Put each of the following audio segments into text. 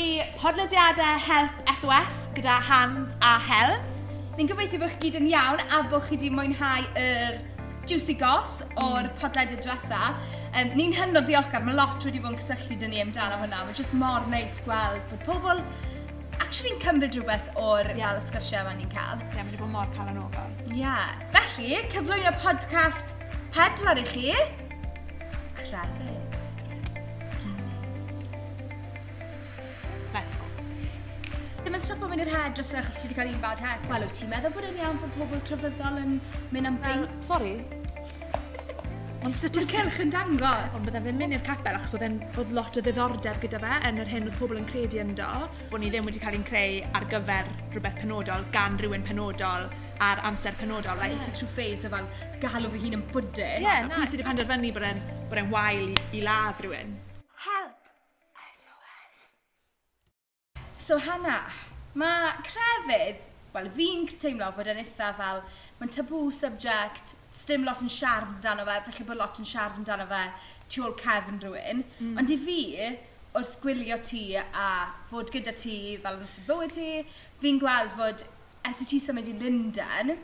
i podlediadau Help SOS gyda Hans a Hels. Ni'n gobeithio bod chi gyd yn iawn a bod chi wedi mwynhau yr juicy gos o'r mm. podled y diwetha. Um, ni'n hynod ddiolchgar, mae lot wedi bod yn cysylltu dyn ni amdano hwnna. Mae'n jyst mor neis gweld bod pobl actually'n cymryd rhywbeth o'r yeah. fel y sgyrsiau yma ni'n cael. Ie, yeah, mae wedi bod mor cael yn ofal. Ie. Yeah. Felly, cyflwyno podcast pedwar i chi. Crefydd. stop am mynd i'r hairdresser achos ti wedi cael un bad haircut? Wel, wyt ti'n meddwl bod yn iawn fod pobl crefyddol yn mynd am well, beint? Sorry. Ond statistic... Mae'r celch yn dangos. Ond byddai fe'n mynd i'r capel achos oedd, oedd lot o ddiddordeb gyda fe yn yr hyn oedd pobl yn credu ynddo. Bod ni ddim wedi cael ein creu ar gyfer rhywbeth penodol gan rhywun penodol ar amser penodol. Like, yeah. Is it true phase o fel galw fy hun yn bwdus? Ie, yeah, na. Pwy sydd wedi penderfynu bod e'n bod e'n wael i, i ladd rhywun? Help! SOS. So Hannah, Mae crefydd, wel fi'n teimlo fod yn eitha fel, mae'n tabw subject, stym lot yn siarad amdano fe, felly bod lot yn siarad amdano fe tu ôl cefn rhywun. Mm. Ond i fi, wrth gwylio ti a fod gyda ti fel yn ystod bywyd ti, fi'n gweld fod es i ti symud i Lundain,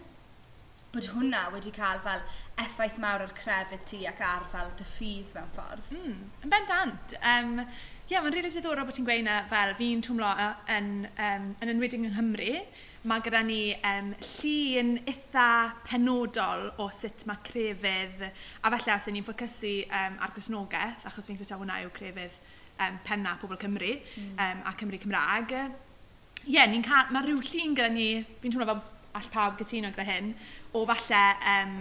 bod hwnna wedi cael fel effaith mawr ar crefydd ti ac ar fel dy ffydd mewn ffordd. Mm, yn bendant. Um, Ie, yeah, mae'n rili really diddorol bod ti'n gweud fel fi'n twmlo yn, um, yn enwedig yng Nghymru. Mae gyda ni um, llun eitha penodol o sut mae crefydd, a felly os ni'n ffocysu um, ar gwasnogaeth, achos fi'n credu hwnna yw crefydd um, penna pobl Cymru mm. um, a Cymru Cymraeg. Ie, yeah, mae rhyw llun gyda ni, fi'n twmlo fel all pawb gytuno gyda hyn, o falle um,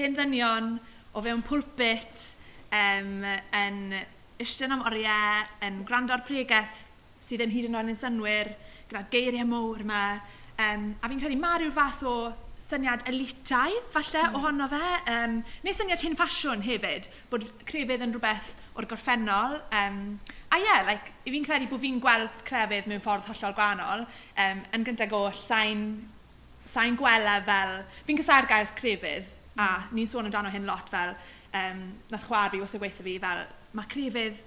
hen ddynion o fewn pulpit um, yn eistedd am oriau, yn gwrando'r pregaeth sydd ddim hyd yn oed yn synwyr, gyda geiriau mowr yma. Um, a fi'n credu mae rhyw fath o syniad elitaidd, falle, mm. ohono fe. Um, neu syniad hyn ffasiwn hefyd, bod crefydd yn rhywbeth o'r gorffennol. Um, a ie, yeah, like, fi'n credu bod fi'n gweld crefydd mewn ffordd hollol gwahanol. Um, yn gyntaf go sain, sain gwela fel... Fi'n cysau'r gair crefydd, mm. a hmm. ni'n sôn amdano hyn lot fel... Um, nath chwari os y gweithio fi fel mae crefydd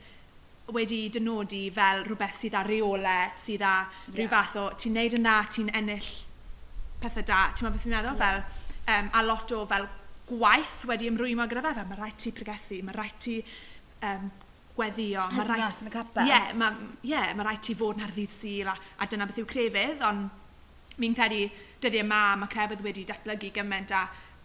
wedi dynodi fel rhywbeth sydd â reolau, sydd â rhyw yeah. fath o, ti'n neud yna, ti'n ennill pethau da, ti'n meddwl beth i'n meddwl, yeah. fel, um, a lot o fel gwaith wedi ymrwymo gyda fe, fel mae rhaid ti pregethu, mae rhaid ti um, gweddio, mae rhaid... yn y capel. Ie, yeah, mae yeah, ma rhaid ti fod yn hardd syl, a, a dyna beth yw crefydd, ond mi'n credu dyddiau yma mae crefydd wedi datblygu gymaint a,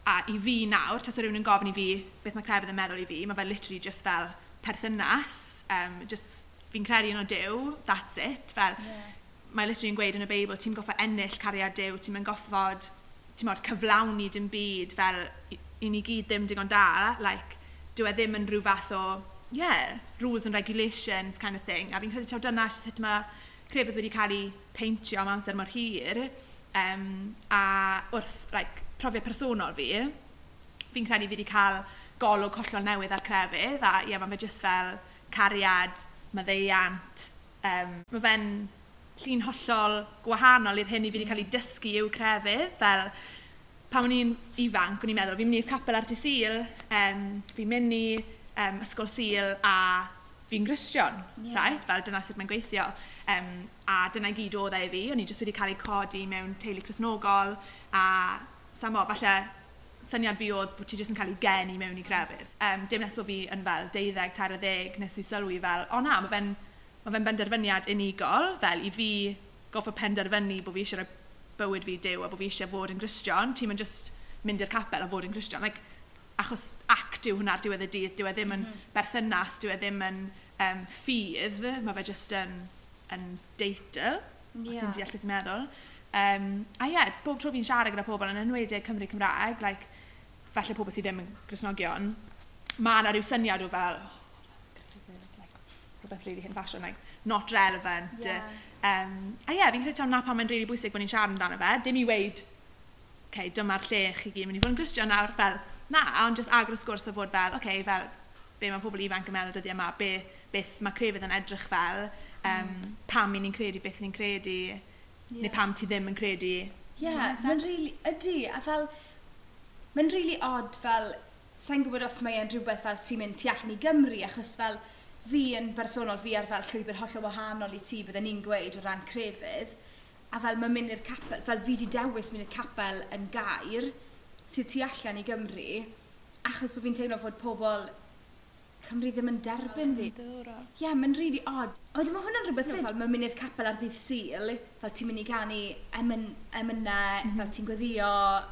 a i fi nawr, tas o rhywun yn gofyn i fi beth mae crefydd yn meddwl i fi, mae fe literally just fel perthynas, um, just fi'n credu yn o Dyw, that's it. Fel, yeah. mae literally yn gweud yn y Beibl, ti'n goffa ennill cariad Dyw, ti'n mynd goffod, ti'n modd cyflawni dim byd, fel i, i ni gyd ddim digon da, like, dyw e ddim yn rhyw fath o, yeah, rules and regulations kind of thing. A fi'n credu taw dyna sut mae crefydd wedi cael ei peintio am amser mor hir, um, a wrth, like, profiad personol fi, fi'n credu fi wedi cael golwg hollol newydd ar crefydd a ie, mae fe jyst fel cariad, maddeiant. Um, mae fe'n llun hollol gwahanol i'r hyn i fi wedi cael ei dysgu i'w crefydd. Fel pan o'n i'n ifanc, o'n i'n meddwl, fi'n mynd i'r capel ar dy sil, um, fi'n mynd i um, ysgol sil a fi'n grisiwn, yeah. right? Fel dyna sut mae'n gweithio. Um, a dyna gyd oedd e i fi, o'n i jyst wedi cael ei codi mewn teulu chrysnogol a samo, falle syniad fi oedd bod ti jyst yn cael ei geni mewn i grefydd. Um, dim nes bod fi yn fel 12, 13, nes i sylwi fel, o na, mae fe'n ma fe benderfyniad unigol, fel i fi goffa penderfynu bod fi eisiau rhoi bywyd fi dew a bod fi eisiau fod yn Gristion, ti'n mynd just mynd i'r capel a fod yn Gristion. Like, achos act yw hwnna'r diwedd y dydd, dyw e ddim yn mm -hmm. berthynas, dyw e ddim yn um, ffydd, mae fe just yn, yn deitl, yeah. os ti'n deall beth i'n meddwl. Um, a ie, yeah, bob tro fi'n siarad gyda pobl yn enwedig Cymru Cymraeg, like, falle pobl sydd ddim yn Grisnogion, mae yna rhyw syniad o fel, oh, like, rhywbeth really hyn fashion, like, not relevant. Yeah. Um, a ie, yeah, fi'n credu tawn na pan mae'n really bwysig bod ni'n siarad amdano fe, dim i weid, okay, dyma'r lle chi gyd mynd i fod yn Gristion nawr, fel, na, ond just agor y sgwrs o fod fel, okay, fel, be mae pobl ifanc yn meddwl dyddiau yma, e be, beth mae crefydd yn edrych fel, um, mm. pam i ni'n credu, beth ni'n credu, yeah. neu pam ti ddim yn credu. Ie, yeah, mae'n really, ydy, a fel, mae'n really odd fel, sa'n gwybod os mae'n rhywbeth fel sy'n mynd tu allan i Gymru, achos fel fi yn bersonol, fi ar fel llwybr hollol wahanol i ti byddwn ni'n gweud o ran crefydd, a fel mae'n mynd i'r capel, fel fi wedi dewis mynd i'r capel yn gair, sydd tu allan i Gymru, achos bod fi'n teimlo fod pobl Cymru ddim yn derbyn fi. Ie, yeah, mae'n really odd. Oed, mae hwnna'n rhywbeth no, fel mae'n mynd i'r capel ar ddydd syl, fel ti'n mynd i gannu emyn, emynau, mm -hmm. fel ti'n gweddio,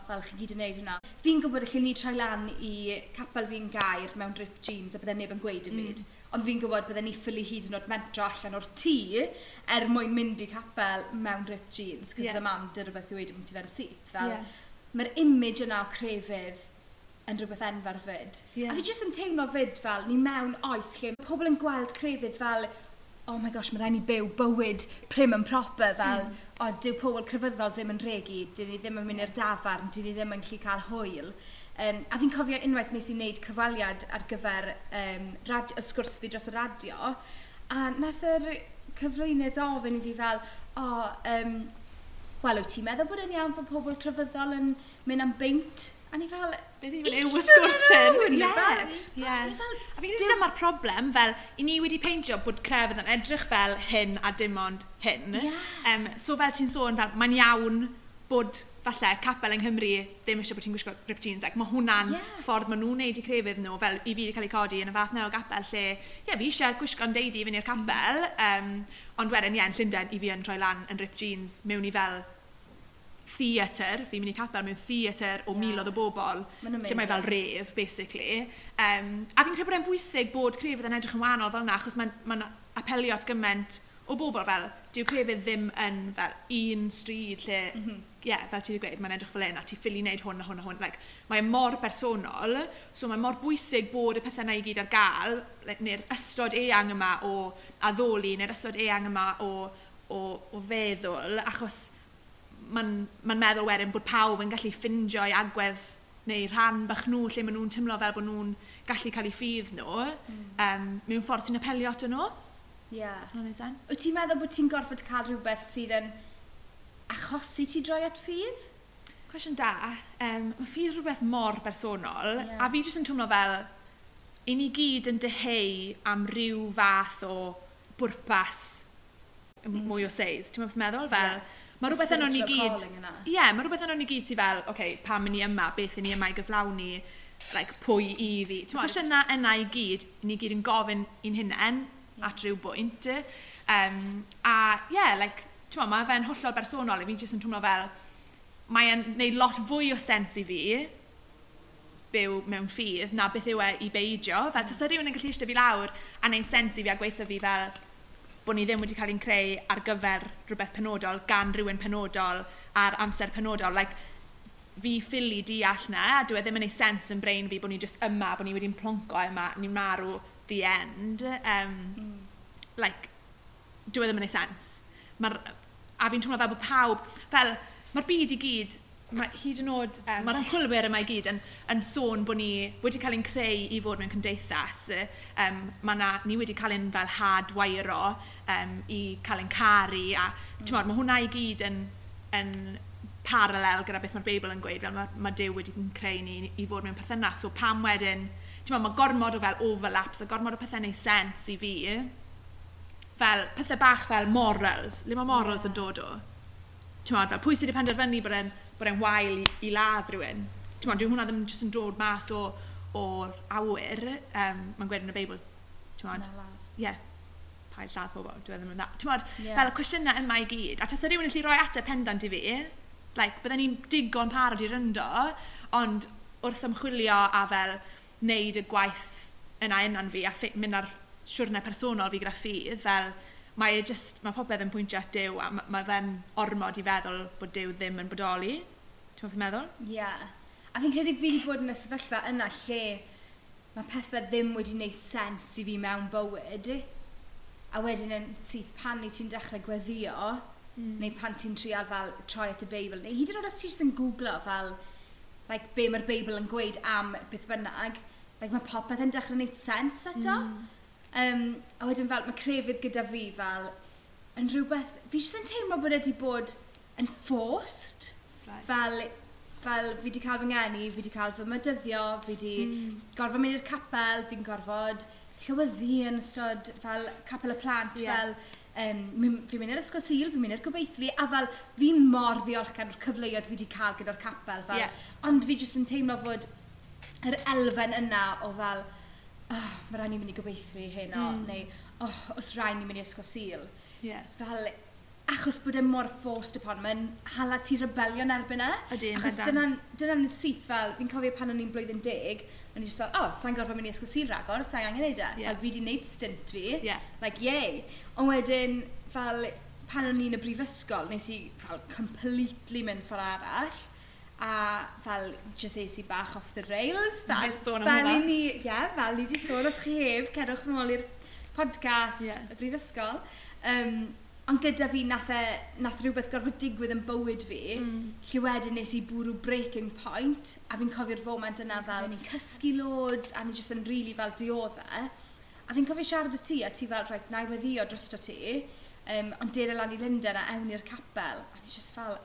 fel chi'n gyd yn neud hwnna. Fi'n gwybod allai ni troi lan i capel fi'n gair mewn drip jeans a byddai neb yn gweud yn mm. byd. Mm. Ond fi'n gwybod byddai ni ffili hyd yn oed mentro allan o'r tŷ er mwyn mynd i capel mewn drip jeans. Cos yeah. dy mam dy rhywbeth i wedi mynd i fe'n syth. Fel, yeah. Mae'r image yna o crefydd yn rhywbeth enfer fyd. Yeah. A fi jyst yn teimlo fyd fel, ni mewn oes lle mae pobl yn gweld crefydd fel, oh my gosh, mae rhaid ni byw bywyd prim yn proper fel, mm. o, dyw pobl crefyddol ddim yn regu, dyn ni ddim yn mynd i'r dafarn, dyn ni ddim yn gallu cael hwyl. Um, a fi'n cofio unwaith nes i wneud cyfaliad ar gyfer um, radio, y sgwrs fi dros y radio, a nath yr cyflwynydd ofyn i fi fel, o, oh, um, wel, wyt ti'n meddwl bod yn iawn fod pobl crefyddol yn mynd am beint A ni fel... Bydd i'n yw ysgwrsyn. Ie. Ie. A fi'n credu dyma'r problem, fel, i ni wedi peintio bod crefydd yn edrych fel hyn a dim ond hyn. Yeah. Um, so fel ti'n sôn, fel, mae'n iawn bod falle capel yng Nghymru ddim eisiau bod ti'n gwisgo rip jeans. Like, mae hwnna'n yeah. ffordd maen nhw'n neud i crefydd nhw, fel i fi wedi cael ei codi yn y fath na o gapel lle, ie, yeah, fi eisiau gwisgo'n deudi i fynd i'r capel, um, ond wedyn, ie, yn Llundain, i fi yn troi lan yn rip jeans mewn i fel theatr, fi'n mynd i capel mewn theatr o yeah. miloedd o bobl, lle mae fel ref, basically. Um, a fi'n credu bod e'n bwysig bod crefydd yn edrych yn wahanol fel yna, achos mae'n ma, apelio at gymaint o bobl fel, dyw crefydd ddim yn fel un stryd lle, mm -hmm. yeah, fel ti wedi gweud, mae'n edrych fel un a ti ffili wneud hwn a hwn a hwn. Like, mae e mor bersonol, so mae mor bwysig bod y pethau yna i gyd ar gael, neu'r ystod eang yma o addoli, neu'r ystod eang yma o, o, o feddwl, achos mae'n ma meddwl wedyn bod pawb yn gallu ffindio i agwedd neu rhan bach nhw lle maen nhw'n tymlo fel bod nhw'n gallu cael eu ffydd nhw mm. um, mewn ffordd sy'n apelio ato nhw. Ie. Yeah. Wyt ti'n meddwl bod ti'n gorfod cael rhywbeth sydd yn achosi ti droi at ffydd? Cwestiwn da. Um, mae ffydd rhywbeth mor bersonol yeah. a fi jyst yn twmlo fel i ni gyd yn deheu am ryw fath o bwrpas mm. mwy o seis. Ti'n meddwl fel? Yeah Mae rhywbeth yn o'n i gyd... Ie, yeah, mae rhywbeth yn o'n i gyd sy'n fel, oce, okay, pam ni yma, beth ni yma i gyflawni, like, pwy i fi. Ti'n meddwl, yna yna i gyd, ni gyd yn gofyn i'n hunain yeah. at rhyw bwynt. Um, a, ie, yeah, like, ti'n meddwl, mae fe'n hollol bersonol, i fi jyst yn twmlo fel, mae'n neud lot fwy o sens i fi, byw mewn ffydd na beth yw e i beidio. Fel, tas rhywun yn gallu eistedd fi lawr a neud sens i fi a gweithio fi fel, bod ni ddim wedi cael ein creu ar gyfer rhywbeth penodol gan rhywun penodol ar amser penodol. Like, fi ffili deall na, a dwi e ddim yn ei sens yn brain fi bod ni jyst yma, bod ni wedi'n plonco yma, ni'n marw the end. Um, mm. Like, dwi e ddim yn ei sens. Mae'r, a fi'n twmlo fel bod pawb, fel, mae'r byd i gyd mae hyd yn oed... Um, Mae'r ymchwilwyr yma i gyd yn, yn sôn bod ni wedi cael ein creu i fod mewn cymdeithas. Um, mae na, ni wedi cael ein fel had wairo um, i cael ein caru. A, mm. Mae hwnna i gyd yn, yn paralel gyda beth mae'r Beibl yn gweud. Fel mae, mae Dyw wedi creu ni i fod mewn perthynas. So pam wedyn... Mae ma gormod o fel overlaps a gormod o pethau neu sens i fi. Fel pethau bach fel morals. Le mae morals yeah. yn dod o? Ti'n fel pwy sydd wedi penderfynu bod e'n bod e'n wael i, i ladd rhywun. Ti'n dyw hwnna ddim jyst yn dod mas o, o'r awyr, um, mae'n gwed yn y Beibl. Ti'n mwyn? Ie. Pa'i lladd pobl, dwi'n e ddim yn dda. Ti'n modd, yeah. fel y cwestiynau yma i gyd. A tas rhywun yn lli roi ateb pendant i fi, like, bydden ni'n digon parod i ryndo, ond wrth ymchwilio a fel wneud y gwaith yna unan fi a mynd ar siwrnau personol fi gyda ffydd, fel mae e just, mae popeth yn pwyntio at Dyw a mae, mae fe'n ormod i feddwl bod Dyw ddim yn bodoli. Ti'n meddwl fi'n meddwl? Ie. Yeah. A fi'n credu fi wedi bod yn y sefyllfa yna lle mae pethau ddim wedi gwneud sens i fi mewn bywyd. A wedyn yn syth pan ni ti'n dechrau gweddio, mm. neu pan ti'n trial fel troi at y Beibl, neu hyd yn oed os ti'n yn googlo fel like, be mae'r Beibl yn gweud am beth bynnag, like, mae popeth yn dechrau gwneud sens eto. Mm. Um, a wedyn fel, mae crefydd gyda fi fel, yn rhywbeth, fi jyst yn teimlo bod wedi bod yn forced. Right. Fel, fel fi wedi cael fy ngeni, fi wedi cael fy mydyddio, fi wedi mm. gorfod mynd i'r capel, fi'n gorfod llywyddi yn ystod fel capel y plant, yeah. fel um, fi'n mynd i'r ysgol sil, fi'n mynd i'r gobeithlu, a fel fi mor ddiolchgar o'r cyfleoedd fi wedi cael gyda'r capel. Fel, yeah. Ond fi jyst yn teimlo fod yr elfen yna o fel, Ah, oh, mae rhaid ni'n mynd i gobeithio hyn o, mm. neu oh, os rhaid ni'n mynd i ysgol sil. Yeah. Fel, achos bod e mor forced upon, mae'n hala ti rebelion erbyn e. Ydy, yn Achos dyna'n dyna syth fel, fi'n cofio pan o'n i'n blwyddyn deg, o'n i'n just fel, oh, sa'n gorfod mynd i ysgol sil ragor, sa'n angen neud e. Yeah. Fel, fi di neud stint fi, yeah. like, yay. Ond wedyn, fel, pan o'n i'n y brifysgol, nes i fel completely mynd ffordd arall a fel just es i bach off the rails fel, fel, sôn fel i ni yeah, fel i di sôn os chi hef cerwch nôl i'r podcast yeah. y brifysgol. Um, ond gyda fi nath, e, nath rhywbeth gorfod digwydd yn bywyd fi. Mm. lle wedyn nes i bwrw breaking point a fi'n cofio'r foment yna fel ni'n cysgu loads a ni jyst yn rili really fel dioddau e. a fi'n cofio siarad y ti a ti fel rhaid na i weddio drosto ti. Um, ond dere lan i Lundain a ewn i'r capel a ni just fel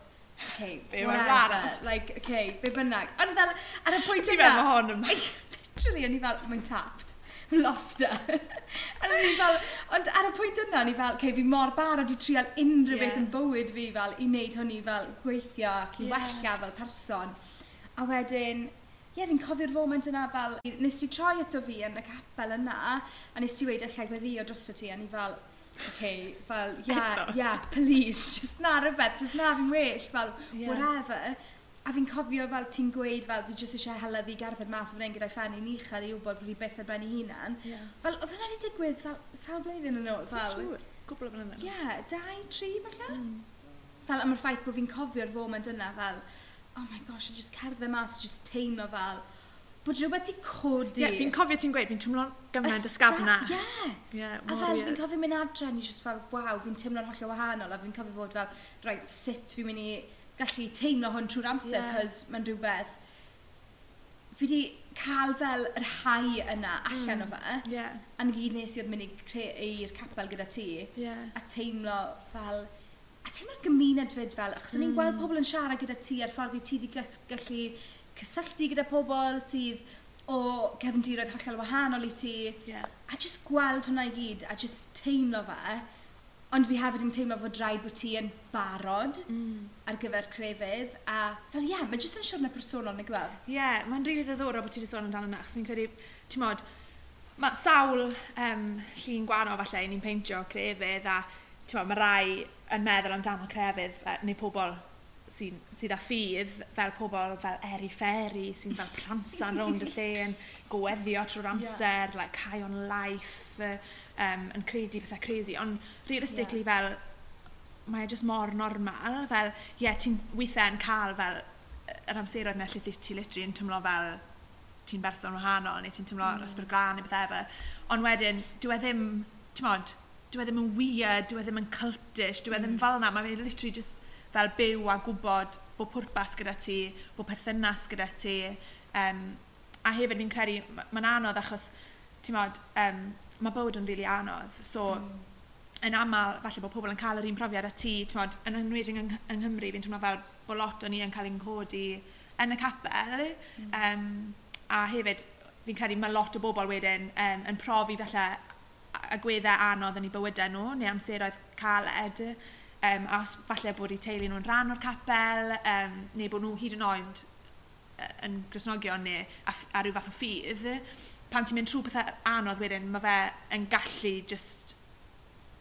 okay, be mae'n arall. Like, okay, be bynnag. Ond fel, ar y pwynt yna... Ti'n meddwl hon yma. Literally, o'n i fel, mae'n tapped. Lost e. her. a o'n i fel, ond ar y pwynt yna, o'n i fel, okay, fi mor barod i trial unrhyw yeah. beth yn bywyd fi fel, i wneud hwnni fel gweithio ac i yeah. wella fel person. A wedyn, ie, yeah, fi'n cofio'r foment yna fel, nes ti troi ato fi yn y capel yna, a nes ti weid allai gweddio dros ti, a ni fel, okay, fel, yeah, Eto. yeah, please, just na rhywbeth, just na fi'n well, fel, yeah. whatever. A fi'n cofio fel ti'n gweud fel fi jyst eisiau hela i gerdded mas o fan hyn gyda'i ffenni'n uchel i wybod bod fi byth ar ben ei hunan. Yeah. Fel, oedd hwnna wedi digwydd fel sawl blwyddyn yn ôl? Fel, siŵr, gwbl o blynyddoedd. Ie, yeah, dau, tri falle. Mm. Fel, am yr ffaith bod fi'n cofio'r foment yna fel, oh my gosh, I just cerdded mas, just teimlo fel, bod rhywbeth wedi codi. Ie, yeah, fi'n cofio ti'n gweud, fi'n teimlo'n gymaint ysgafna. Ie. Yeah. yeah a fel, fi'n cofio mynd adre, ni just fel, waw, fi'n teimlo'n holl wahanol, a fi'n cofio fod fel, right, sut fi'n mynd i gallu teimlo hwn trwy'r amser, yeah. cos mae'n rhywbeth... Fi wedi cael fel yr hau yna allan mm. o fe. Yeah. A'n gyd nes i oedd mynd i i'r capel gyda ti. Yeah. A teimlo fel... A teimlo'r gymuned fyd fel, achos mm. o'n i'n gweld mm. pobl yn siarad gyda ti a'r ffordd i ti wedi gallu cysylltu gyda pobl sydd o cefndiroedd hollol wahanol i ti. Yeah. A just gweld hwnna i gyd a just teimlo fe. Ond fi hefyd yn teimlo fod rhaid bod ti yn barod mm. ar gyfer crefydd. A fel ie, yeah, mae jyst yn siwrna personol neu gweld. Ie, yeah, mae'n rili really ddiddorol bod ti wedi sôn amdano yna. Chos fi'n credu, ti'n modd, mae sawl um, llun gwahanol falle i ni'n peintio crefydd a ti'n modd, mae rai yn meddwl amdano crefydd neu pobl sy'n sydd â ffydd fel pobl fel eri fferi sy'n fel pransan rownd y lle yn gweddio trwy'r amser, yeah. like high on life, uh, um, yn credu pethau crazy. Ond realistically yeah. fel mae e just mor normal, fel ie, yeah, ti'n weithiau yn cael fel yr amseroedd neu lle ti litri yn tymlo fel ti'n berson wahanol neu ti'n tymlo mm. ysbryd neu bethau efo, Ond wedyn, dwi e ddim, ti'n modd, dwi e ddim yn weird, dwi e ddim yn cultish, dwi e ddim mm. fel yna, mae fe literally just fel byw a gwybod bod pwrpas gyda ti, bod perthynas gyda ti. Um, a hefyd fi'n credu, mae'n anodd achos, ti'n modd, um, mae bywyd yn rili really anodd. So, mm. yn aml, falle bod pobl yn cael yr un profiad a ti, ti'n modd, yn enwedig yng, yng Nghymru, fi'n teimlo fel bod lot o'n i yn cael ein codi yn y capel. Mm. Um, a hefyd, fi'n credu mae lot o bobl wedyn um, yn profi falle agweddau anodd yn eu bywydau nhw, neu amseroedd caled um, a os falle bod eu teulu nhw'n rhan o'r capel, um, neu bod nhw hyd yn oed yn grisnogion neu ar ryw fath o ffydd, pan ti'n mynd trwy pethau anodd wedyn, mae fe yn gallu just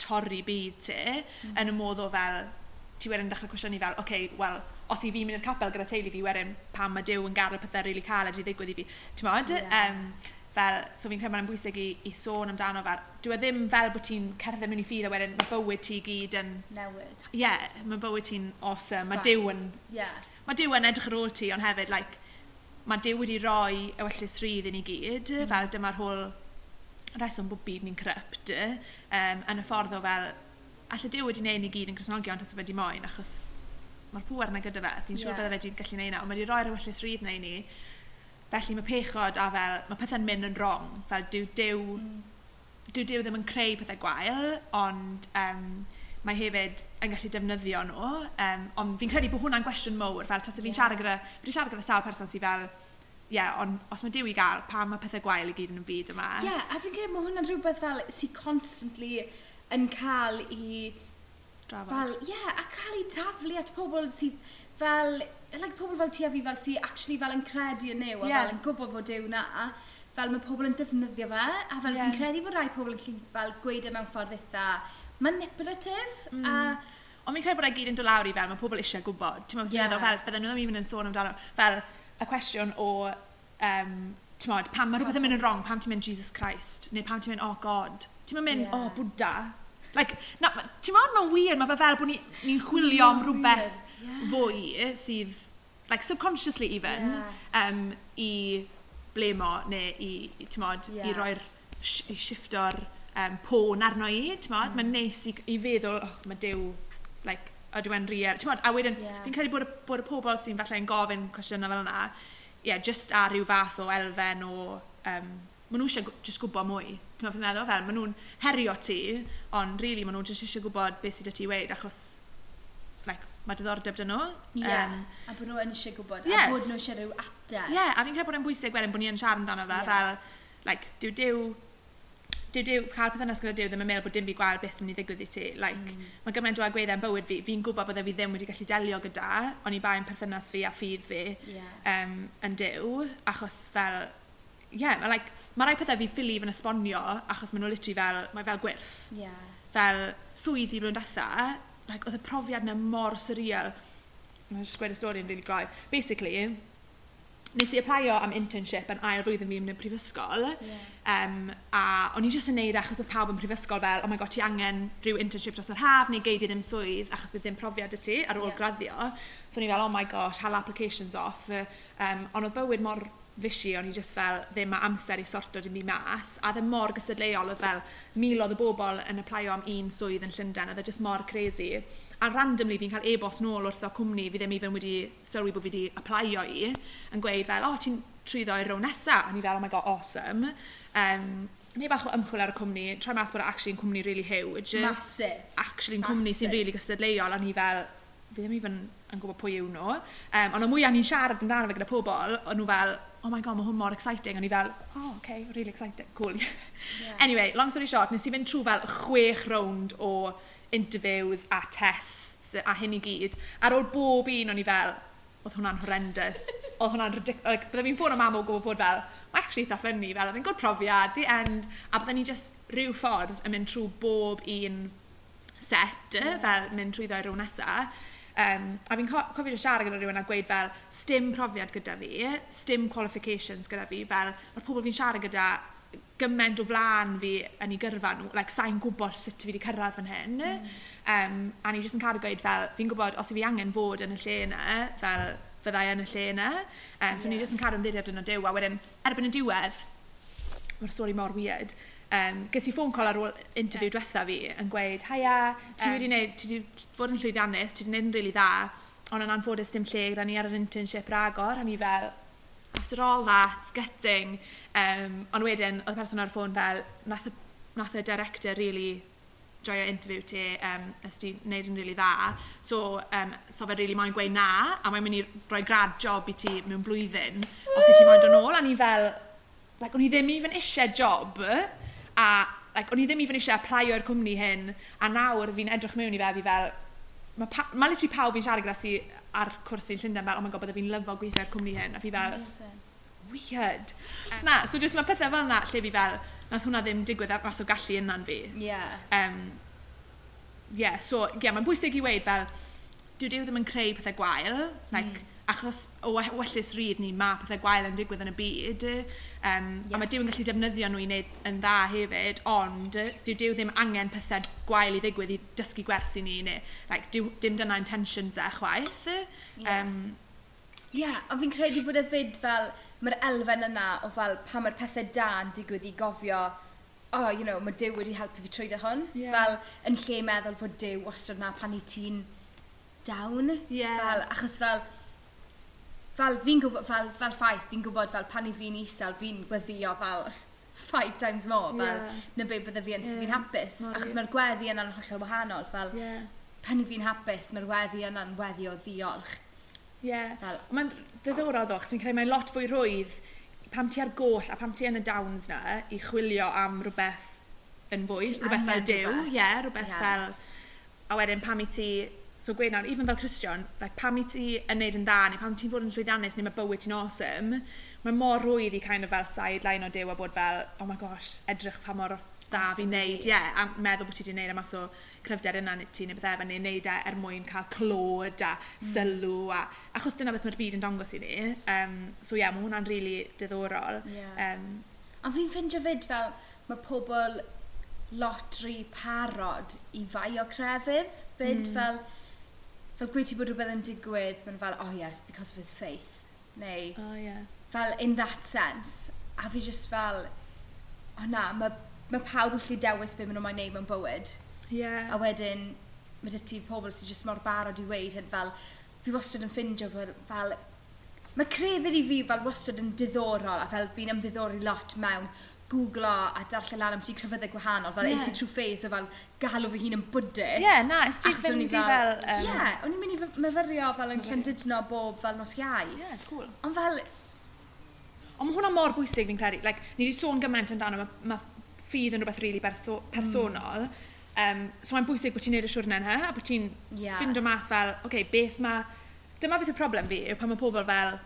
torri byd ti mm. yn y modd o fel, ti wedyn dechrau cwestiynu fel, oce, okay, wel, os i fi mynd i'r capel gyda teulu fi, wedyn pam mae Dyw yn gadael pethau rili really caled i ddigwydd i fi. Ti'n modd? Yeah. Um, fel, so fi'n credu mae'n bwysig i, i sôn amdano fel, dwi e ddim fel bod ti'n cerdded mewn i ffydd a wedyn mae bywyd ti gyd yn... Newid. Ie, yeah, mae bywyd ti'n awesome, mae diw yn... Yeah. Mae diw yn edrych ar ôl ti, ond hefyd, like, mae diw wedi roi wellus rydd i ni gyd, mm. fel dyma'r holl reswm bod byd ni'n crypt, um, yn y ffordd o fel, allai diw wedi wneud ni gyd yn Cresnogion tas y fe di moyn, achos mae'r pŵer yna gyda fe, fi'n siŵr yeah. bydde fe wedi gallu gwneud yna, ond mae wedi roi'r wellus rydd na i ni, Felly mae pechod a fel, mae pethau'n mynd yn wrong. Fel dyw hmm. Dyw, mm. dyw Dyw ddim yn creu pethau gwael, ond um, mae hefyd yn gallu defnyddio nhw. Um, ond fi'n credu bod hwnna'n gwestiwn mowr. Fel, tas fi'n yeah. siarad gyda, fi'n siarad gyda sawl person sy'n fel, ie, yeah, ond os mae Dyw i gael, pa mae pethau gwael i gyd yn y byd yma? Ie, yeah, a fi'n credu mae hwnna'n rhywbeth fel sy'n constantly yn cael i... Drafod. Fel, ie, yeah, a cael ei taflu at pobl sydd fel like, pobl fel ti a fi fel sy'n actually fel yn credu yn new a yeah. fel yn gwybod fod yw na fel mae pobl yn defnyddio fe a fel yeah. fi'n credu fod rai pobl yn llun fel gweud e mewn ffordd eitha manipulative mm. a Ond mi'n credu bod e gyd yn dod lawr i fel, mae pobl eisiau gwybod. Ti'n meddwl, yeah. fel, bydden nhw ddim even yn sôn amdano. Fel, y cwestiwn o, um, ti'n meddwl, pam mae rhywbeth yn mynd yn wrong, pam ti'n mynd Jesus Christ, neu pam ti'n mynd, oh God. Ti'n mynd, oh, yeah. oh Buddha. Like, na, ti'n meddwl, mae'n wir mae fe fel bod ni'n ni chwilio am rhywbeth yeah. fwy sydd, like subconsciously even, yeah. um, i blemo neu i, ti'n modd, yeah. i roi'r, i shifto'r um, pôn arno i, ti'n modd, mm. mae'n neis i, i feddwl, oh, mae Dyw, like, a dwi'n rhier, ti'n modd, a wedyn, yeah. fi'n credu bod y, bod y pobl sy'n falle yn gofyn cwestiynau fel yna, ie, yeah, just ar ryw fath o elfen o, um, maen nhw eisiau just gwybod mwy. Ti'n meddwl, fi'n meddwl fel, maen nhw'n herio ti, ond really, maen nhw just eisiau gwybod beth sydd y ti wedi, achos mae diddordeb dyn nhw. Ie, yeah, um, a bod nhw yn eisiau gwybod, yes. a bod nhw eisiau rhyw ateb. Ie, yeah, a fi'n credu bod e'n bwysig wedyn bod ni yn siarad amdano fe, yeah. fel, like, dyw dyw, dyw dyw, cael perthynas gyda dyw ddim yn meddwl bod dim byd gwael beth yn ei ddigwydd i ti. Like, mm. mae gymaint o agweddau yn bywyd fi, fi'n gwybod bod e fi ddim wedi gallu delio gyda, ond i bain perthynas fi a ffydd fi yeah. um, yn dyw, achos fel, ie, yeah, mae like, ma rai pethau fi ffili yn esbonio, achos maen nhw literally fel, mae fel gwirth. Yeah. Fel swydd i blwyddyn datha, like, oedd y profiad yna mor surreal. Mae'n just gweud y stori yn really gloi. Basically, nes i applio am internship yn ail flwyddyn fi yn y prifysgol. Yeah. Um, a o'n i jyst yn neud e achos oedd pawb yn prifysgol fel, oh my god, ti angen rhyw internship dros yr haf, neu geid i ddim swydd achos bydd ddim profiad y ti ar ôl yeah. graddio. So o'n i fel, oh my gosh, hal applications off. Um, ond oedd bywyd mor fishi, o'n i just fel ddim ma amser i sorto dim i mas. A ddim e mor gystadleuol oedd fel miloedd o bobl yn applio am un swydd yn Llundain, a dde just mor crazy. A randomly fi'n cael e-bost nôl wrth o cwmni fi ddim even wedi sylwi bod fi wedi applio i, yn gweud fel, o, oh, ti'n trwyddo i'r row nesa, A ni fel, oh my god, awesome. Um, neu bach o ymchwil ar y cwmni, try mas bod e actually yn cwmni really huge. Massive. Actually yn cwmni sy'n really gystadleuol, a ni fel, fi ddim even yn gwybod pwy yw nhw. Um, ond o mwyaf ni'n siarad yn dan fe gyda pobl, o'n nhw fel, oh my god, mae hwn mor exciting. O'n i fel, oh, okay, really exciting, cool. yeah. Anyway, long story short, nes i fynd trwy fel chwech rownd o interviews a tests a hyn i gyd. Ar ôl bob un o'n i fel, oedd hwnna'n horrendous. oedd hwnna'n ridiculous. Like, byddai fi'n ffôn o mam o gwybod bod fel, mae actually, eitha ffynnu, fel, oedd yn good profiad, the end. A byddai ni just rhyw ffordd yn mynd trwy bob un set, yeah. fel mynd trwy ddau rhyw nesaf. Um, a fi'n co cofio siarad gyda rhywun a gweud fel, stim profiad gyda fi, stim qualifications gyda fi, fel mae'r pobl fi'n siarad gyda gymaint o flaen fi yn ei gyrfa nhw, like, sa'n gwybod sut fi wedi cyrraedd fan hyn. Mm. Um, a ni jyst yn cadw gweud fel, fi'n gwybod os i fi angen fod yn y lle yna, fel fyddai yn y lle yna. Um, so yeah. ni jyst yn cadw ymddiriad yn y diw, a wedyn erbyn y diwedd, mae'r stori mor weird, um, ges i ffôn col ar ôl interview diwetha fi yn gweud, haia, ti wedi um, ti wedi fod yn llwyddiannus, ti wedi gwneud yn rili dda, ond yn anffodus dim lle gyda ni ar yr internship ragor, a ni fel, after all that, gutting. Um, ond wedyn, oedd person ar ffôn fel, nath y, nath y director really joio interview ti, um, ys ti wneud yn rili dda. So, um, so fe really moyn gweud na, a mae'n mynd i roi grad job i ti mewn blwyddyn, os i ti moyn dod nôl, a ni fel, like, o'n i ddim even eisiau job a like, o'n i ddim even eisiau applio i'r cwmni hyn, a nawr fi'n edrych mewn i fe, fi fel, mae pa, ma literally pawb fi'n siarad gyda si ar cwrs fi'n Llundain fel, oh my god, bydde fi'n lyfo gweithio gweithio'r cwmni hyn, a fi fel, weird. Na, so just mae pethau fel yna lle fi fel, nath hwnna ddim digwydd ar mas o gallu yna'n fi. Yeah. Um, yeah, so, yeah, mae'n bwysig i weid fel, dyw Dyw ddim yn creu pethau gwael, like, mm achos o wellus ryd ni, mae pethau gwael yn digwydd yn y byd. Um, yeah. A mae Dyw yn gallu defnyddio nhw i wneud yn dda hefyd, ond dyw Dyw ddim angen pethau gwael i ddigwydd i dysgu gwers i ni. Neu, like, dyw, dim dyna intentions e chwaith. Yeah. Um, yeah, a fi'n credu bod y fyd fel, mae'r elfen yna o fel pa mae'r pethau da yn digwydd i gofio oh, you know, mae Dyw wedi helpu fi trwy hwn. Yeah. Fel, yn lle meddwl bod Dyw wastad na pan i ti'n down. Yeah. Fel, achos fel, fel fi'n gwybod, fel, fel ffaith, fi'n gwybod fel pan i fi'n isel, fi'n gweddio fel five times more, fel yeah. na be bydde fi yn yeah. fi'n hapus. Mor Achos mae'r gweddi yna'n hollol wahanol, fel yeah. pan i fi'n hapus, mae'r weddi yna'n weddi o ddiolch. Ie, yeah. Fel... mae'n ddiddorol ddo, chos fi'n credu mae'n lot fwy rwydd pam ti ar goll a pam ti yn y downs na i chwilio am rhywbeth yn fwy, rhywbeth fel dew, ie, yeah, rhywbeth yeah. fel... A wedyn pam i ti So gweud nawr, even fel Christian, like, pam i ti yn neud yn dda, neu pam ti'n fod yn llwyddiannus, neu mae bywyd ti'n awesome, mae mor rwydd i kind of fel sideline o dew a bod fel, oh my gosh, edrych pa mor da fi wneud, ie, yeah, a meddwl bod ti wedi wneud am o cryfder yna ti neu beth efo, neu wneud e er mwyn cael clod a mm. sylw, a, achos dyna beth mae'r byd yn dangos i ni, um, so ie, yeah, mae hwnna'n rili really diddorol. Yeah. Um, a fi'n ffeindio fyd fel, mae pobl lot rhy parod i fai o crefydd, fyd mm. fel, fel gweud ti bod rhywbeth yn digwydd, mae'n fel, oh yes, because of his faith. Neu, oh, yeah. fel, in that sense. A fi just fel, oh na, mae ma pawb yn lli dewis beth maen nhw'n mae'n neud mewn bywyd. Yeah. A wedyn, mae dy ti pobl sy'n just mor barod i weid hyn fel, fi wastad yn ffindio fel, fel mae crefydd i fi fel wastad yn diddorol a fel fi'n ymddiddori lot mewn googlo a darllen lan am ti crefyddau gwahanol, fel yeah. eisi trwy ffeis o fel galw fy hun yn Buddhist. Ie, na, ys ti'n mynd i fel... Ie, um... yeah, o'n i'n mynd i myfyrio fel yn Llandudno bob fel nos iau. Ie, yeah, cool. Ond fel... Ond mae hwnna mor bwysig fi'n credu. Like, ni wedi sôn gymaint amdano, mae ma ffydd yn rhywbeth rili really perso mm. personol. Mm. Um, so mae'n bwysig bod ti'n neud y siwrna yna, a bod ti'n yeah. ffind mas fel, oce, okay, beth mae... Dyma beth y problem fi, yw pan mae pobl fel,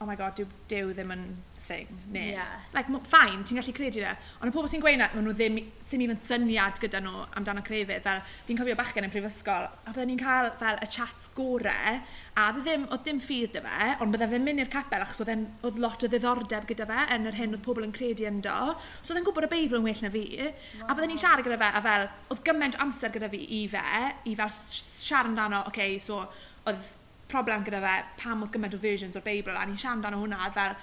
oh my god, dyw, dyw ddim yn thing, ne? Yeah. Like, fine, ti'n gallu credu na. Ond y pobl sy'n gweud na, maen nhw ddim, sy'n even syniad gyda nhw amdano crefydd. Fel, fi'n cofio bachgen yn prifysgol, a byddwn ni'n cael fel y chats gore, a ddim, oedd dim ffydd dy fe, ond byddai fe'n mynd i'r capel achos oedd, en, oedd lot o ddiddordeb gyda fe yn yr hyn oedd pobl yn credu ynddo. So oedd e'n gwybod y Beibl yn well na fi, wow. a byddwn ni'n siarad gyda fe, a fel, oedd gymaint amser gyda fi i fe, i fel siarad amdano, oce, okay, so oedd problem gyda fe pam oedd gymaint o versions o'r Beibl a ni'n siarad amdano hwnna fel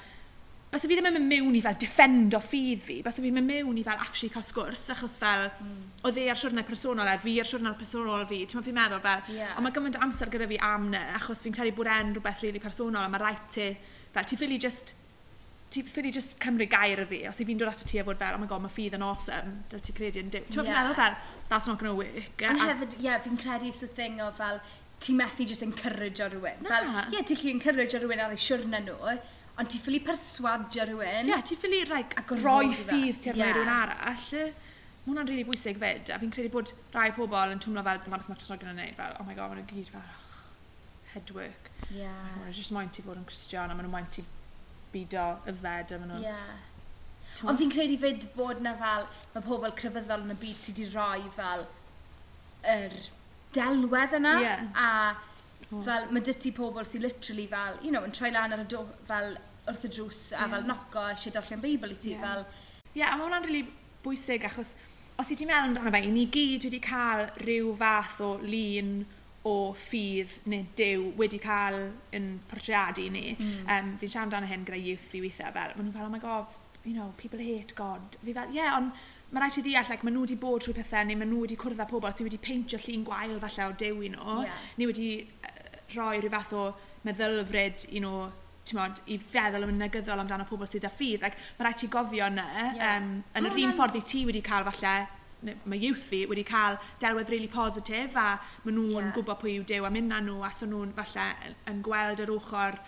Bas fi ddim yn mynd mewn i fel defendo ffydd fi, bas fi'n mynd mewn i fel actually cael sgwrs, achos fel, mm. o dde ar siwrnau personol er fi ar siwrnau personol fi, ti'n fi'n meddwl fel, yeah. ond mae gymaint amser gyda fi am ne, achos fi'n credu bod e'n rhywbeth really personol, a mae rhaid ti, fel, ti ffili just, ti ffili just cymryd gair y fi, os i fi'n dod ato ti a fod fel, oh my god, mae ffydd yn awesome, dyl ti credu yn diw. Ti'n yeah. meddwl fel, that's not going to work. Ond hefyd, ie, yeah, fi'n credu sy'n thing o fel, ti methu just encourage o rhywun. Na. Fel, ie, yeah, ti'n chi encourage o rhywun ar ei siwrna nhw, ond ti'n ffili perswadio rhywun. Ie, yeah, ti ffili like, roi ffydd ti'r yeah. rhywun arall. Mae hwnna'n rili really bwysig fyd, a fi'n credu bod rai pobl yn twmlo fel ma'n ffma'r chrysnogion yn neud, fel, oh my god, maen nhw gyd fel, oh, headwork. Yeah. Maen nhw jyst maen ti fod yn Christian, a maen nhw maen ti bido yfed, a maen nhw... Yeah. Ond fi'n credu fyd bod na fel, mae pobl crefyddol yn y byd sydd wedi rhoi fel yr er delwedd yna, yeah. a Fel, mae dyty pobl sy'n literally fel, you know, yn troi lan ar y do, fel wrth y drws a yeah. fel noco eisiau darllen Beibl i ti yeah. fel... Ie, yeah, a mae hwnna'n rili really bwysig achos os i ti'n meddwl amdano fe, i ni gyd wedi cael rhyw fath o lun o ffydd neu dew wedi cael yn portreadu ni. Mm. Um, fi'n siarad amdano hyn gyda youth fi weithiau fel, maen nhw fel, oh my god, you know, people hate God. Fi fel, ie, yeah, ond mae rhaid i ddeall, like, maen nhw wedi bod trwy pethau neu maen nhw wedi cwrdd â pobl sydd wedi peintio llun gwael falle o dew i nhw, yeah. neu wedi rhoi rhyw fath o meddylfryd, you know, mod, i feddwl yn negyddol amdano pobl sydd â ffydd. Like, mae rhaid ti gofio yna, yeah. um, yn yr oh, un ffordd i ti wedi cael falle, mae youth fi wedi cael delwedd really positif a maen nhw'n yeah. gwybod pwy yw dew am unna nhw a so nhw'n falle e, yn gweld yr ochr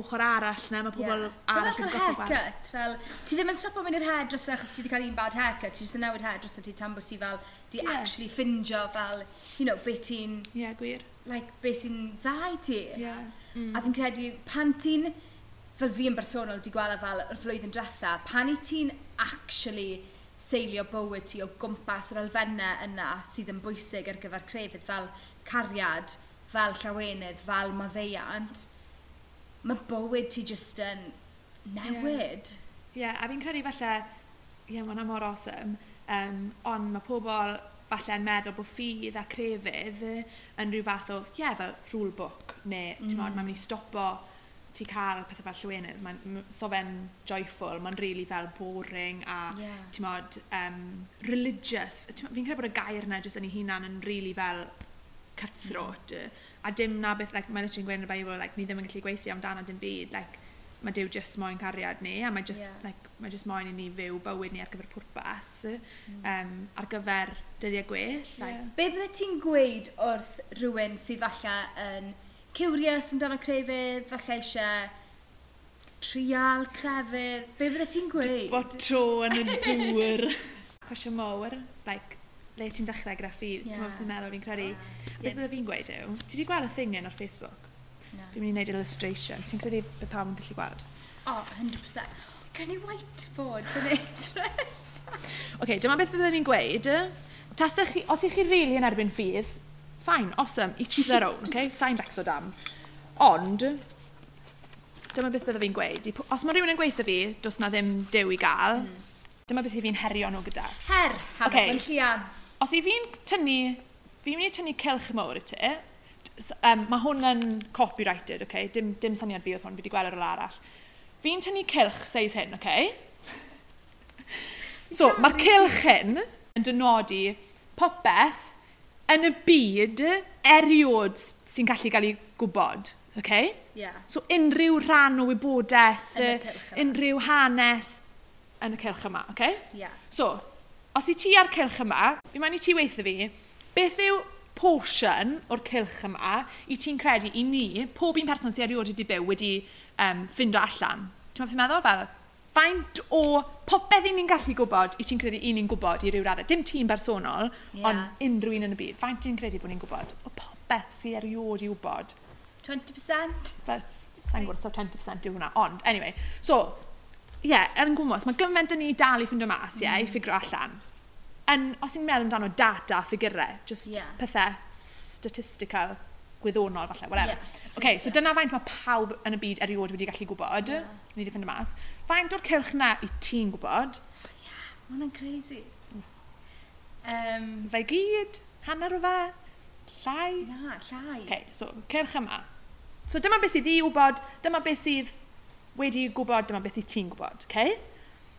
ochr arall na, mae pobl yeah. arall yn gofio gweld. Fel, ti ddim yn stopo mynd i'r hairdresser achos ti wedi cael un bad haircut, ti jyst yn newid hairdresser ti tan bod ti fel, di yeah. actually ffindio fel, you know, beth ti'n... Ie, yeah, gwir. Like, beth sy'n dda i ti. Yeah. Mm. A fi'n credu, pan ti'n, fel fi yn bersonol, di gweld fel y flwyddyn diwetha, pan i ti'n actually seilio bywyd ti o gwmpas yr elfennau yna sydd yn bwysig ar gyfer crefydd fel cariad, fel llawenydd, fel maddeiant, mae bywyd ti just yn newid. Ie, yeah. yeah, a fi'n credu falle, ie, yeah, mae'n mor awesome, um, ond mae pobl falle'n meddwl bod ffydd a crefydd yn rhyw fath o, ie, yeah, fel rule book, neu, mm. ti'n modd, mae'n mynd i stopo ti cael pethau fel llwynydd, mae'n so fe'n joyful, mae'n really fel boring a, yeah. ti'n modd, um, religious. Fi'n credu bod y gair yna jyst yn ei hunan yn really fel mm. cutthroat. Mm a dim na beth like, mae'n mae literally yn y Bible like, ni ddim yn gallu gweithio amdano dim byd like, mae Dyw just moyn cariad ni a mae just, yeah. like, mae just moyn i ni fyw bywyd ni ar gyfer pwrpas um, ar gyfer dyddiau gwell. Yeah. Like. Be bydde ti'n gweud wrth rhywun sydd falle yn curious amdano crefydd, falle eisiau trial crefydd, be bydde ti'n gweud? Bo tro yn y dŵr. Cwestiwn mowr, like, le ti'n dechrau gyda fi, yeah. ti'n meddwl fi'n meddwl fi'n credu. Beth bydde fi'n gweud yw, ti wedi gweld y thing yn ar Facebook? No. Fi'n mynd i wneud illustration. Ti'n credu beth pawb yn gallu gweld? O, oh, 100%. Can i whiteboard yn interest? Oce, okay, dyma beth bydde fi'n gweud. Tasau chi, os ych chi rili really yn erbyn ffydd, fine, awesome, each their own, okay? Sain becso dam. Ond, dyma beth bydde fi'n gweud. Os mae rhywun yn gweithio fi, dos na ddim dew i gael, mm. dyma beth i fi'n herio nhw gyda. Her, hafod, okay. yn lliad. Os i fi'n tynnu, fi'n mynd i tynnu cilch mawr i ti, um, mae hwn yn copyrighted, okay? dim, dim syniad fi oedd hwn, fi wedi gweld ar ôl arall. Fi'n tynnu cilch seis hyn, okay? so, mae'r cilch hyn yn dynodi popeth yn y byd eriod sy'n gallu cael ei gwybod. Okay? Yeah. So unrhyw rhan o wybodaeth, unrhyw hanes yn y cilch yma. Okay? Yeah. So, os i ti ar cilch yma, fi maen i ti weithio fi, beth yw portion o'r cilch yma i ti'n credu i ni, pob un person sy'n erioed wedi byw wedi um, ffindo allan? Ti'n meddwl, meddwl fel, faint o popeth i ni'n gallu gwybod i ti'n credu i ni'n gwybod i ryw raddau? Dim ti'n bersonol, yeah. ond unrhyw un yn y byd. Faint ti'n credu bod ni'n gwybod o popeth sy'n erioed i wybod? 20%? But, sa'n gwybod, so 20% yw hwnna. Ond, anyway, so, ie, yeah, er yn gwmwys, mae gymaint yn ni dal i ffindio mas, ie, yeah, mm. i ffigro allan. Yn, os i'n meddwl amdano data, ffigurau, just yeah. pethau statistical, gwyddonol, falle, whatever. Yeah, okay, so dyna faint mae pawb yn y byd eriod wedi gallu gwybod, yeah. ni wedi ffindio mas. Faint o'r cylch na i ti'n gwybod? Ie, oh, yeah, mae hwnna'n crazy. Um, fe gyd, hanner o fe, llai? Na, llai. Okay, so cylch yma. So dyma beth sydd i wybod, dyma beth sydd wedi gwybod dyma beth i ti'n gwybod. Okay?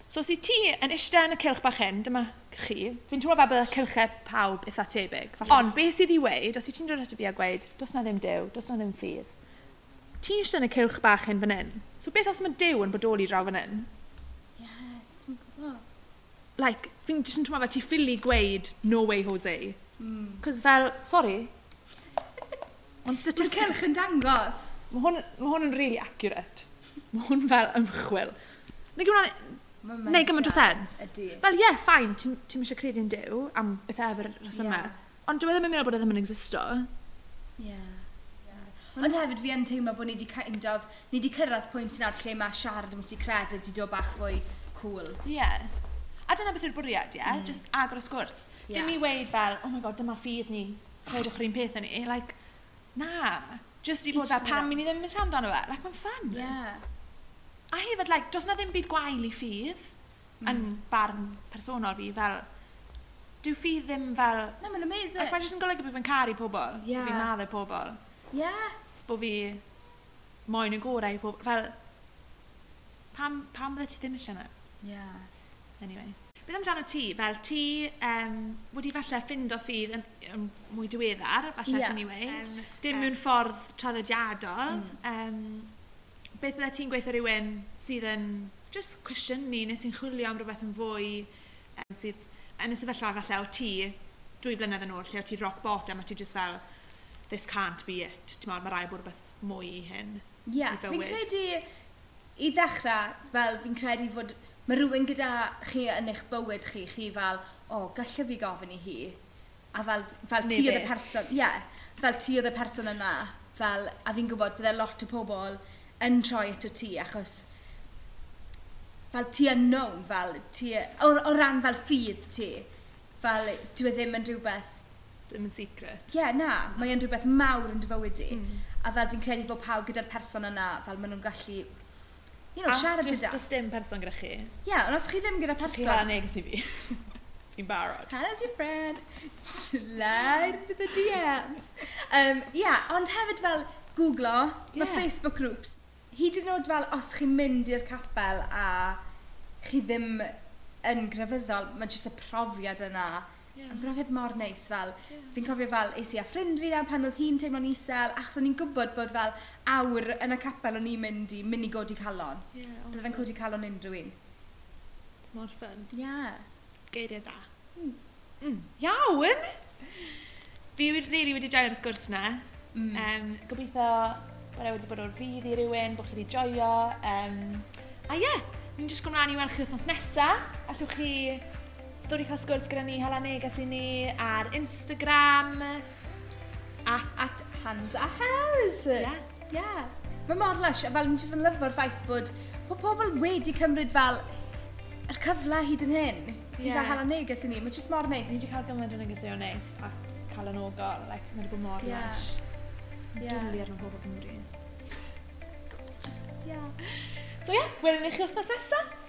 So os i ti yn eistedd yn y cilch bach hyn, dyma chi, fi'n teimlo fel bydd y cilchau pawb eitha tebyg. Falle. Ond beth sydd i weid, os i ti'n dod at y fi a gweud, dos na ddim dew, dos na ddim ffydd, ti'n eistedd yn y cilch bach hyn fan hyn. So beth os mae dew yn bodoli draw fan hyn? Ie, Yeah, ti'n gwybod. like, fi'n jyst yn teimlo fel ti ffili gweud no way Jose. Mm. Cos fel, sorry. Ond statistic... Mae'r celch yn dangos. Mae hwn, ma hwn yn really accurate. Mae hwn fel ymchwil. Neu gwna'n... Neu gymaint o sens. Fel ie, yeah, ffain, ti'n ti eisiau yn dew am beth efo'r rhesymau. Yeah. Ond dwi e ddim yn meddwl bod e ddim yn existo. Ie. Yeah. Ond hefyd fi yn teimlo bod ni wedi kind of, ni wedi cyrraedd pwynt yna lle mae siarad am ti crefydd wedi dod bach fwy cool. Ie. Yeah. A dyna beth yw'r bwriad, ie? Yeah? Mm. Just agor y sgwrs. Yeah. Dim i weid fel, oh my god, dyma ffydd ni, rhoedwch yr un peth yn ni. Like, na. Just i fod fel pam i ni ddim yn siarad amdano fe. Like, mae'n fun. Ie. Yeah. A hefyd, like, does na ddim byd gwael i ffydd mm. yn barn personol fi, fel, dyw ffydd ddim fel... Na, no, mae'n amazing. Ac mae'n jyst yn golygu bod fi'n caru pobl, yeah. bod fi'n maddau pobl. Yeah. Bod fi moyn y gorau i pobl, fel, pam, pam bydde ti ddim eisiau yna? Yeah. Anyway. Beth amdano ti? Fel ti um, wedi falle ffindo ffydd yn, yn mwy diweddar, falle yeah. anyway. Um, Dim um, mewn ffordd traddodiadol. Mm. Um, beth bydde ti'n gweithio rhywun sydd yn just cwestiwn ni nes i'n chwilio am rhywbeth yn fwy um, sydd yn y sefyllfa falle o ti dwy blynedd yn ôl lle o ti rock bottom a ti just fel this can't be it. Ti'n meddwl, mae rai bod rhywbeth mwy i hyn. Ie, yeah, fi'n credu i ddechrau fel fi'n credu fod mae rhywun gyda chi yn eich bywyd chi, chi fel, o, oh, gallai fi gofyn i hi. A fel, fel ti oedd y person, ie, yeah, fel ti oedd y person yna. Fel, a fi'n gwybod bydde lot o pobl yn troi ato ti, achos fel ti unknown, fel ti, o, o ran fel ffydd ti, fel dwi e ddim yn rhywbeth... Ddim yn secret. Ie, yeah, na, mae yn rhywbeth mawr yn dyfywyd i. Mm. A fel fi'n credu fod pawb gyda'r person yna, fel maen nhw'n gallu you know, siarad gyda. Os dim person gyda chi. Ie, yeah, ond os chi ddim gyda person... Chi hannu i fi. Fi'n barod. Hanna your friend. Slide to the DMs. Um, yeah, ond hefyd fel googlo, yeah. mae Facebook groups hyd yn oed fel os chi'n mynd i'r capel a chi ddim yn grefyddol, mae jyst y profiad yna. Yeah. Yn brofiad mor neis fel, yeah. fi'n cofio fel es i a ffrind fi na pan oedd hi'n teimlo'n isel, achos o'n i'n gwybod bod fel awr yn y capel o'n i'n mynd i mynd i godi calon. Yeah, awesome. Byddai'n codi calon unrhyw un. Mor ffyn. Ia. Yeah. Geiriau da. Mm. Mm. Iawn! Fi wedi really wedi joio'r sgwrs na. Mm. Um, gobeithio bod e wedi bod o'r fydd i rywun, bod chi wedi joio. Um, a ie, yeah, ni'n just gwneud i weld chi wythnos nesa. Allwch chi dod i cael sgwrs gyda ni, hala neges i ni ar Instagram. At, at Hans a Hells. Ie. Yeah. Yeah. Mae mor lush, a fel ni'n just yn lyfo'r ffaith bod bod pobl wedi cymryd fel yr cyfle hyd yn hyn. Yeah. I gael hala neges i ni, mae jyst mor neis. Ni wedi cael gymaint o negeseuon neis a cael yn ogol, like, mae wedi bod mor yeah. lush. Yeah. Dwi'n ar yn pobl Cymru just, yeah. So, yeah, welwn i chi wrthnos nesaf.